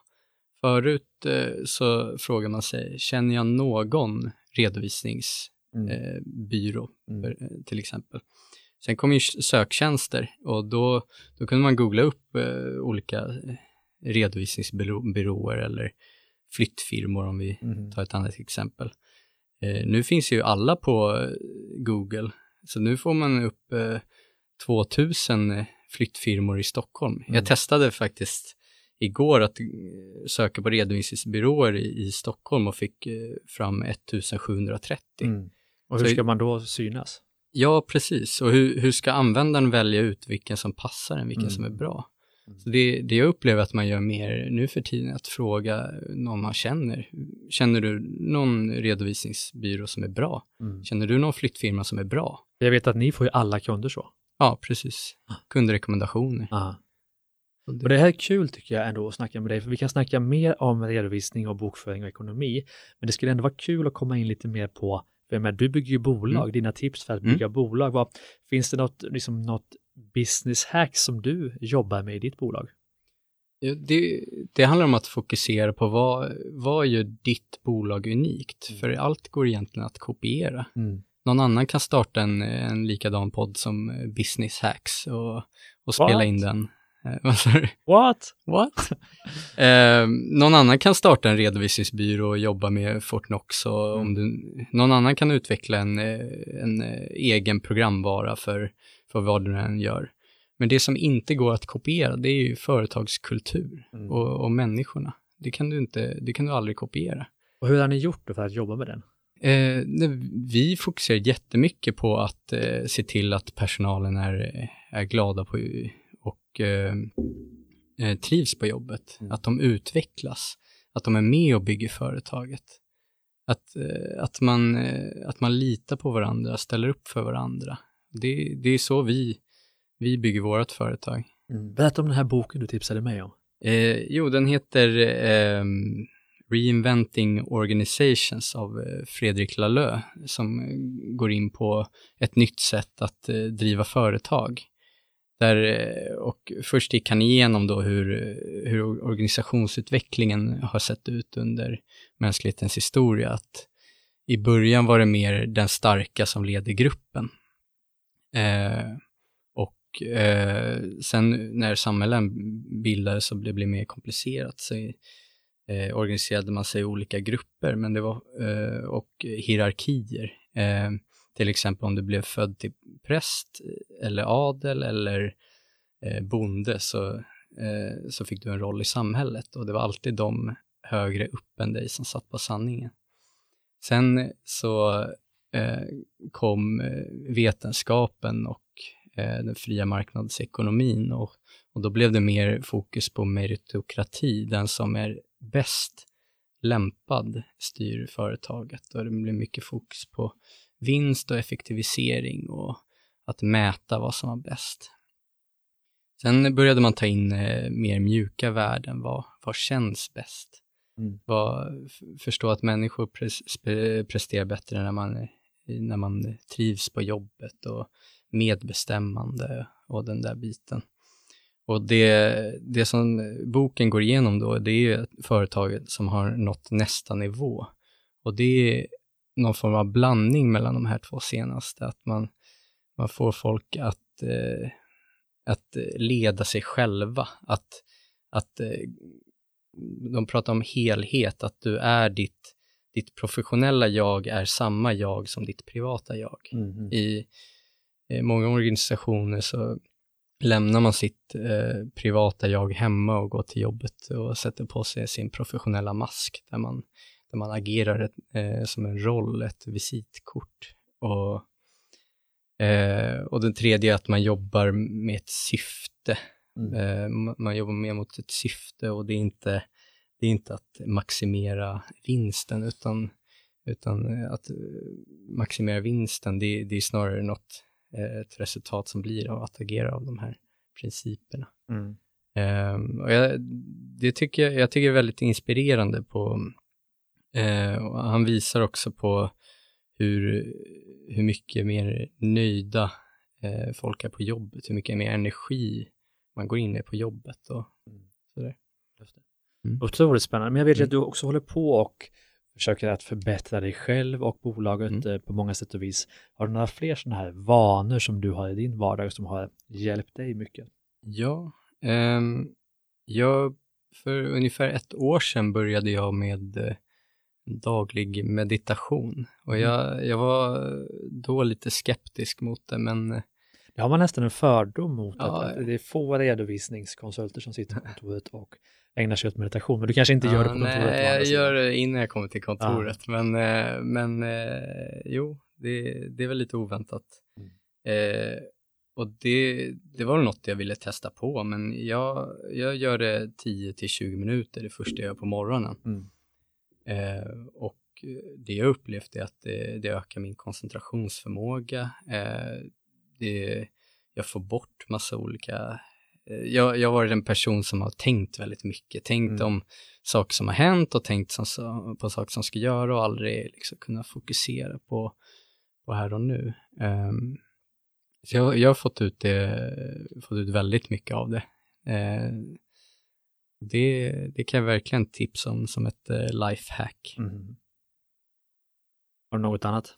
Förut eh, så frågar man sig, känner jag någon redovisningsbyrå mm. eh, mm. till exempel? Sen kom ju söktjänster och då, då kunde man googla upp eh, olika redovisningsbyråer eller flyttfirmor om vi Mhm. tar ett annat exempel. Eh, nu finns ju alla på eh, Google, så nu får man upp eh, 2000 eh, flyttfirmor i Stockholm. Mm. Jag testade faktiskt igår att eh, söka på redovisningsbyråer i, i Stockholm och fick eh, fram 1730. Mm. Och hur Så- ska man då synas? Ja, precis. Och hur, hur ska användaren välja ut vilken som passar en, vilken Mm. som är bra? Mm. Så det, det jag upplever att man gör mer nu för tiden är att fråga någon man känner. Känner du någon redovisningsbyrå som är bra? Mm. Känner du någon flyttfirma som är bra? Jag vet att ni får ju alla kunder så. Ja, precis. Kundrekommendationer. Aha. Och det här är kul tycker jag ändå att snacka med dig, för vi kan snacka mer om redovisning och bokföring och ekonomi, men det skulle ändå vara kul att komma in lite mer på, för menar, du bygger ju bolag, Mm. dina tips för att Mm. bygga bolag, vad, finns det något, liksom något business hack som du jobbar med i ditt bolag? Det, det handlar om att fokusera på vad, vad gör ditt bolag unikt? Mm. För allt går egentligen att kopiera. Någon annan kan starta en, en likadan podd som Business Hacks och, och spela What? in den. Eh, vad sa du? What? What? eh, någon annan kan starta en redovisningsbyrå och jobba med Fortnox och om du, någon annan kan utveckla en, eh, en eh, egen programvara för, för vad du än gör. Men det som inte går att kopiera, det är ju företagskultur Mm. och, och människorna. Det kan, du inte, det kan du aldrig kopiera. Och hur har ni gjort för att jobba med den? Eh, vi fokuserar jättemycket på att eh, se till att personalen är, är glada på, och eh, eh, trivs på jobbet. Mm. Att de utvecklas. Att de är med och bygger företaget. Att, eh, att, man, eh, att man litar på varandra, ställer upp för varandra. Det, det är så vi, vi bygger vårt företag. Berätta om den här boken du tipsade mig om. Eh, jo, den heter ehm, Reinventing Organizations av eh, Fredrik Lallö som går in på ett nytt sätt att driva företag. Där, eh, och först gick han igenom då hur, hur organisationsutvecklingen har sett ut under mänsklighetens historia. Att I början var det mer den starka som leder gruppen. Eh, och eh, sen när samhällen bildades så blev det mer komplicerat. Så, eh, organiserade man sig i olika grupper men det var, eh, och hierarkier. Eh, till exempel om du blev född till präst eller adel eller eh, bonde så, eh, så fick du en roll i samhället och det var alltid de högre upp än dig som satt på sanningen. Sen så eh, kom eh, vetenskapen och eh, den fria marknadsekonomin och, och då blev det mer fokus på meritokrati, den som är bäst lämpad styr företaget och det blev mycket fokus på vinst och effektivisering och att mäta vad som var bäst. Sen började man ta in eh, mer mjuka värden, vad, vad känns bäst? Mm. Vad, förstå att människor pres, spe- presterar bättre när man, när man trivs på jobbet och medbestämmande och den där biten. Och det, det som boken går igenom då, det är ju ett företag som har nått nästa nivå. Och det är någon form av blandning mellan de här två senaste, att man, man får folk att, eh, att leda sig själva, att, att eh, de pratar om helhet, att du är ditt, ditt professionella jag är samma jag som ditt privata jag. Mhm. I eh, många organisationer så lämnar man sitt eh, privata jag hemma och går till jobbet och sätter på sig sin professionella mask där man, där man agerar ett, eh, som en roll, ett visitkort. Och, eh, och den tredje är att man jobbar med ett syfte. Mm. Eh, ma- man jobbar mer mot ett syfte och det är inte, det är inte att maximera vinsten utan, utan eh, att eh, maximera vinsten, det, det är snarare något, eh, ett resultat som blir av att agera av de här principerna. Mm. Ehm, och jag, det tycker jag, jag tycker är väldigt inspirerande på, och han visar också på hur, hur mycket mer nöjda eh, folk är på jobbet, hur mycket mer energi man går in med på jobbet och sådär. Just det. Mm. Otroligt spännande. Men jag vet Mm. att du också håller på och försöker att förbättra dig själv och bolaget Mm. eh, på många sätt och vis. Har du några fler sådana här vanor som du har i din vardag som har hjälpt dig mycket? Ja, ehm, jag för ungefär ett år sedan började jag med eh, daglig meditation och Mm. jag, jag var då lite skeptisk mot det men eh, Det har man nästan en fördom mot Ja, att ja. det är få redovisningskonsulter som sitter på kontoret och ägnar sig åt meditation. Men du kanske inte gör det på Ja, kontoret? Nej, jag gör det innan jag kommer till kontoret. Men, eh, men eh, jo, det, det är väl lite oväntat. Mm. Eh, och det, det var något jag ville testa på, men jag, jag gör det 10 till 20 minuter det första jag gör på morgonen. Mm. Eh, och det jag upplevt är att det, det ökar min koncentrationsförmåga. Eh, det, jag får bort massa olika... Eh, jag, jag har varit en person som har tänkt väldigt mycket, tänkt Mm. om saker som har hänt och tänkt som, på saker som ska göra och aldrig liksom kunna fokusera på, på här och nu. Ehm, så jag, jag har fått ut, det, fått ut väldigt mycket av det. Eh, det, det kan jag verkligen tipsa om som ett eh, lifehack. Mm. Har du något annat?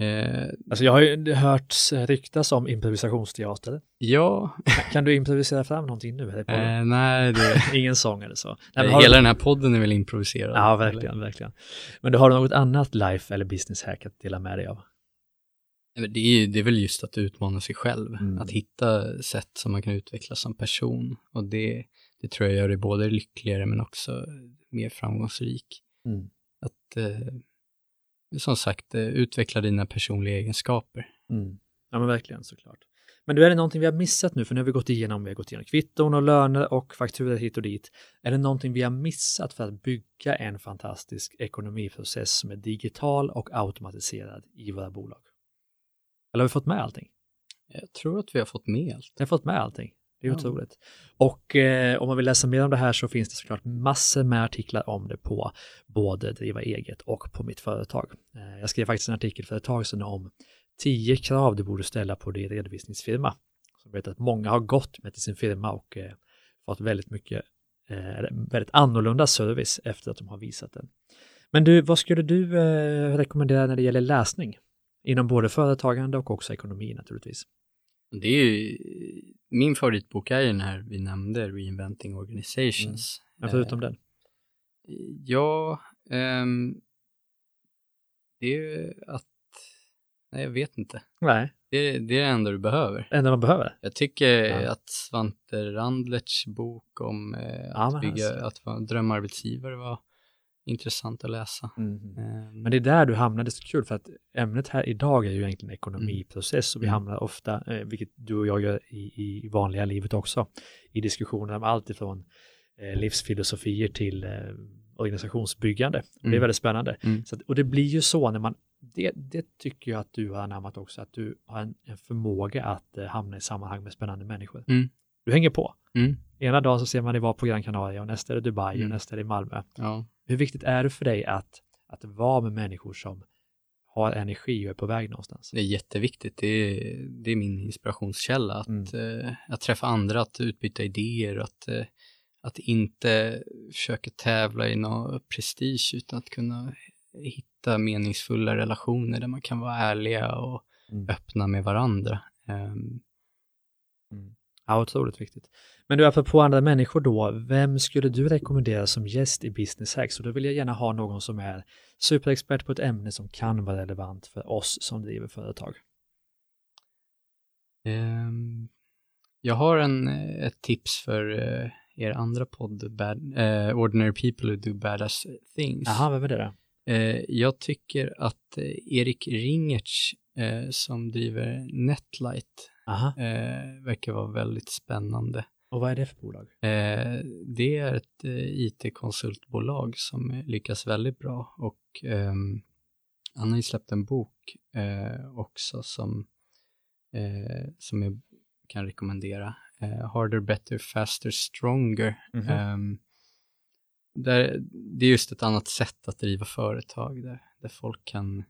Eh, Alltså jag har ju hört ryktas om improvisationsteater. ja, Kan du improvisera fram någonting nu? podden? eh, nej, det, Ingen sång eller så? Nej, har hela du... den här podden är väl improviserad? Ja, eller? verkligen, verkligen. Men du har något annat life eller business hack att dela med dig av? Det är, det är väl just att utmana sig själv, Mm. att hitta sätt som man kan utvecklas som person och det, det tror jag gör dig både lyckligare men också mer framgångsrik. Mm. Att eh, som sagt eh, utveckla dina personliga egenskaper. Mm. Ja men verkligen såklart. Men du, är det någonting vi har missat nu? För nu har vi gått igenom, vi har gått igenom kvitton och löner och fakturor hit och dit. Är det någonting vi har missat för att bygga en fantastisk ekonomiprocess som är digital och automatiserad i våra bolag? Eller har vi fått med allting? Jag tror att vi har fått med allt. Vi har fått med allting. Det är Ja. otroligt. Och eh, om man vill läsa mer om det här så finns det såklart massor med artiklar om det på både Driva eget och på mitt företag. Eh, jag skrev faktiskt en artikel för ett tag sedan om tio krav du borde ställa på din redovisningsfirma. Som vet att många har gått med till sin firma och eh, fått väldigt mycket, eh, väldigt annorlunda service efter att de har visat den. Men du, vad skulle du eh, rekommendera när det gäller läsning? Inom både företagande och också ekonomi naturligtvis. Det är ju, min favoritbok är ju den här vi nämnde, Reinventing Organizations. Men förutom den. Eh, Ja, ehm, det är ju att, nej jag vet inte. Nej, Det, det är det enda du behöver. det enda man behöver. Jag tycker Ja. att Svante Randlerts bok om eh, Ja, att men bygga, alltså. att vara drömarbetsgivare var intressant att läsa. Mm. Ehm, Men det är där du är så kul för att ämnet här idag är ju egentligen ekonomiprocess och vi Mm. hamnar ofta, eh, vilket du och jag gör i, i vanliga livet också, i diskussioner om allt ifrån eh, livsfilosofier till eh, organisationsbyggande. Och Det är Mm. väldigt spännande. Mm. Så att, och det blir ju så när man, det, det tycker jag att du har anammat också, att du har en, en förmåga att eh, hamna i sammanhang med spännande människor. Mm. Du hänger på. mm, Ena dagen så ser man dig vara på Gran Canaria och nästa är det Dubai och Mm. nästa är det Malmö. ja. Hur viktigt är det för dig att, att vara med människor som har energi och är på väg någonstans? Det är jätteviktigt. Det är, det är min inspirationskälla. Att, Mm. eh, att träffa andra, att utbyta idéer, att, eh, att inte försöka tävla i någon prestige utan att kunna hitta meningsfulla relationer där man kan vara ärliga och Mm. öppna med varandra. Ehm, Ja, otroligt viktigt. Men du, apropå andra människor då, vem skulle du rekommendera som gäst i Business Hacks? Och då vill jag gärna ha någon som är superexpert på ett ämne som kan vara relevant för oss som driver företag. ehm, jag har en, eh, ett tips för eh, er andra podd, bad, eh, Ordinary People Who Do Badass Things. Jaha, vem är det då? Eh, jag tycker att Erik Ringertz som driver Netlight eh, verkar vara väldigt spännande. och vad är det för bolag? Eh, det är ett eh, IT-konsultbolag som eh, lyckas väldigt bra och ehm, han har ju släppt en bok eh, också som, eh, som jag kan rekommendera. Eh, Harder, Better, Faster, Stronger. Mhm. Ehm, där, det är just ett annat sätt att driva företag där, där folk kan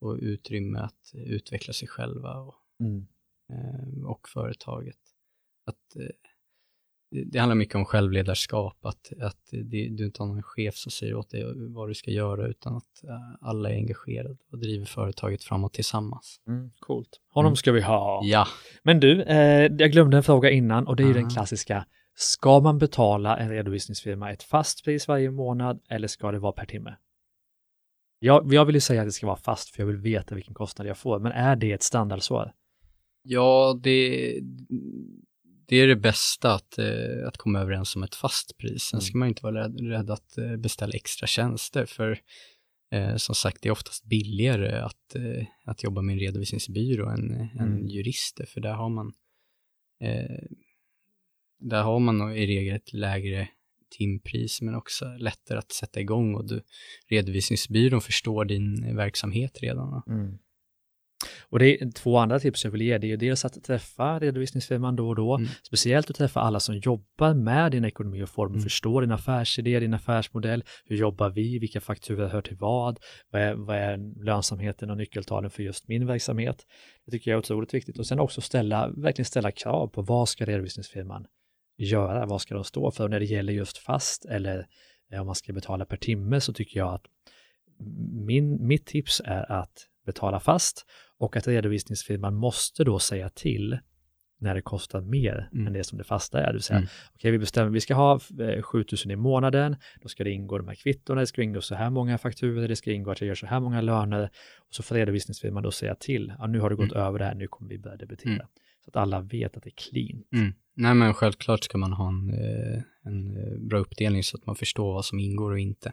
få utrymme att utveckla sig själva och, Mm. Eh, och företaget. Att, eh, det, handlar mycket om självledarskap, att, att det, du inte har någon chef som säger åt dig vad du ska göra utan att eh, alla är engagerade och driver företaget framåt tillsammans. Mm, coolt. Honom Mm. ska vi ha. Ja, Men du, eh, jag glömde en fråga innan och det är ju den Aha. klassiska Ska man betala en redovisningsfirma ett fast pris varje månad eller ska det vara per timme? Jag, jag vill ju säga att det ska vara fast för jag vill veta vilken kostnad jag får, men är det ett standardsvar? Ja, det, det är det bästa att, eh, att komma överens om ett fast pris. Sen ska man inte vara rädd, rädd att eh, beställa extra tjänster, för eh, som sagt, det är oftast billigare att, eh, att jobba med en redovisningsbyrå än, mm. än jurister, för där har man eh, där har man i regel ett lägre timpris, men också lättare att sätta igång och du, redovisningsbyrån förstår din verksamhet redan. Mm. Och det är två andra tips jag vill ge. Det är ju dels att träffa redovisningsfirman då och då, mm. speciellt att träffa alla som jobbar med din ekonomi och form mm. förstår din affärsidé, din affärsmodell. Hur jobbar vi? Vilka fakturor hör till vad? Vad är, vad är lönsamheten och nyckeltalen för just min verksamhet? Det tycker jag är otroligt viktigt. Och sen också ställa, verkligen ställa krav på vad ska redovisningsfirman göra? Vad ska de stå för? Och när det gäller just fast eller eh, om man ska betala per timme så tycker jag att min, mitt tips är att betala fast och att redovisningsfirman måste då säga till när det kostar mer mm. än det som det fasta är. Det vill säga, mm. okej, okay, vi bestämmer, vi ska ha 7000 eh, i månaden, då ska det ingå de här kvittorna, det ska ingå så här många fakturor, det ska ingå att jag gör så här många löner och så får redovisningsfirman då säga till, ja, nu har det gått mm. över det här, nu kommer vi börja debitera. Mm. Så att alla vet att det är cleant. Mm. Nej, men självklart ska man ha en, eh, en eh, bra uppdelning så att man förstår vad som ingår och inte.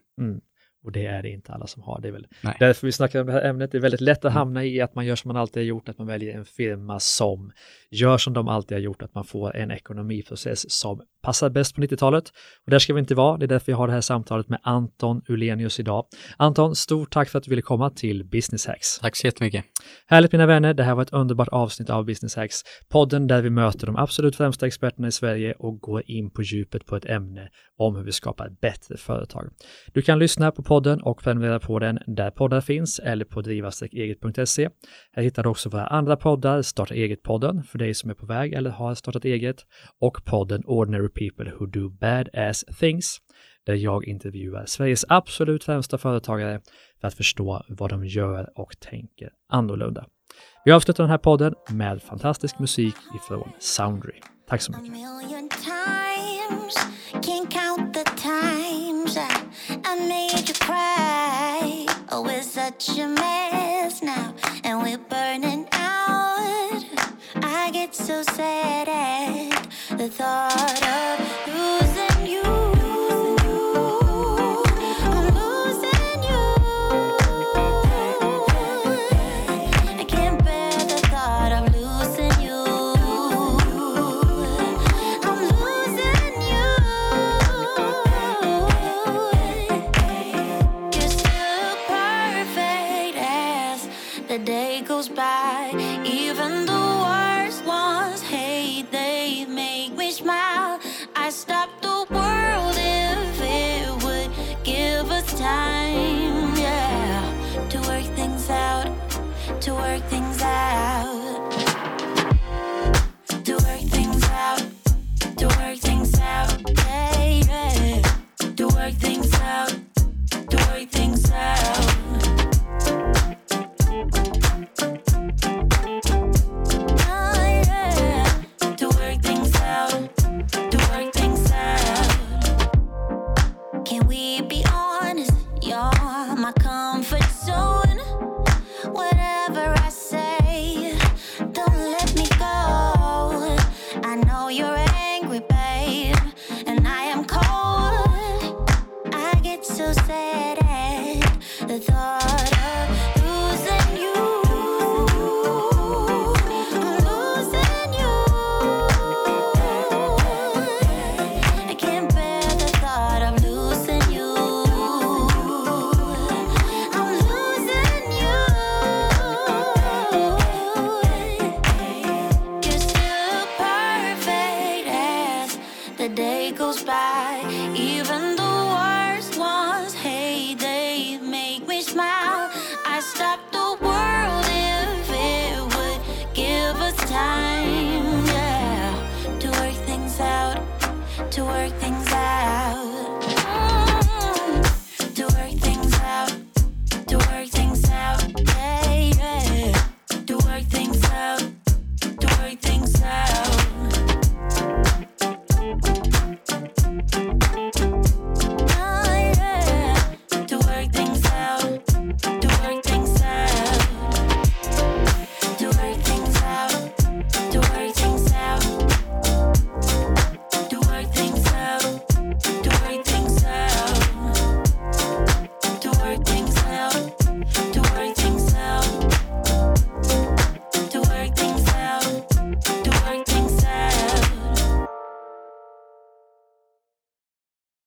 Och det är det inte alla som har. Det är väl Nej. därför vi snackar om det här ämnet. Det är väldigt lätt att mm. hamna i att man gör som man alltid har gjort, att man väljer en firma som gör som de alltid har gjort, att man får en ekonomiprocess som passar bäst på 90-talet. Och där ska vi inte vara. Det är därför vi har det här samtalet med Anton Ulenius idag. Anton, stort tack för att du ville komma till Business Hacks. Tack så jättemycket. Härligt mina vänner. Det här var ett underbart avsnitt av Business Hacks, podden där vi möter de absolut främsta experterna i Sverige och går in på djupet på ett ämne om hur vi skapar ett bättre företag. Du kan lyssna på podden och prenumerera på den där poddar finns eller på driva-eget.se. Här hittar du också våra andra poddar, Starta eget-podden för dig som är på väg eller har startat eget och podden Ordinary People Who Do Badass Things där jag intervjuar Sveriges absolut främsta företagare för att förstå vad de gör och tänker annorlunda. Vi avslutar den här podden med fantastisk musik ifrån Soundry. Tack så mycket. so sad never thought of you.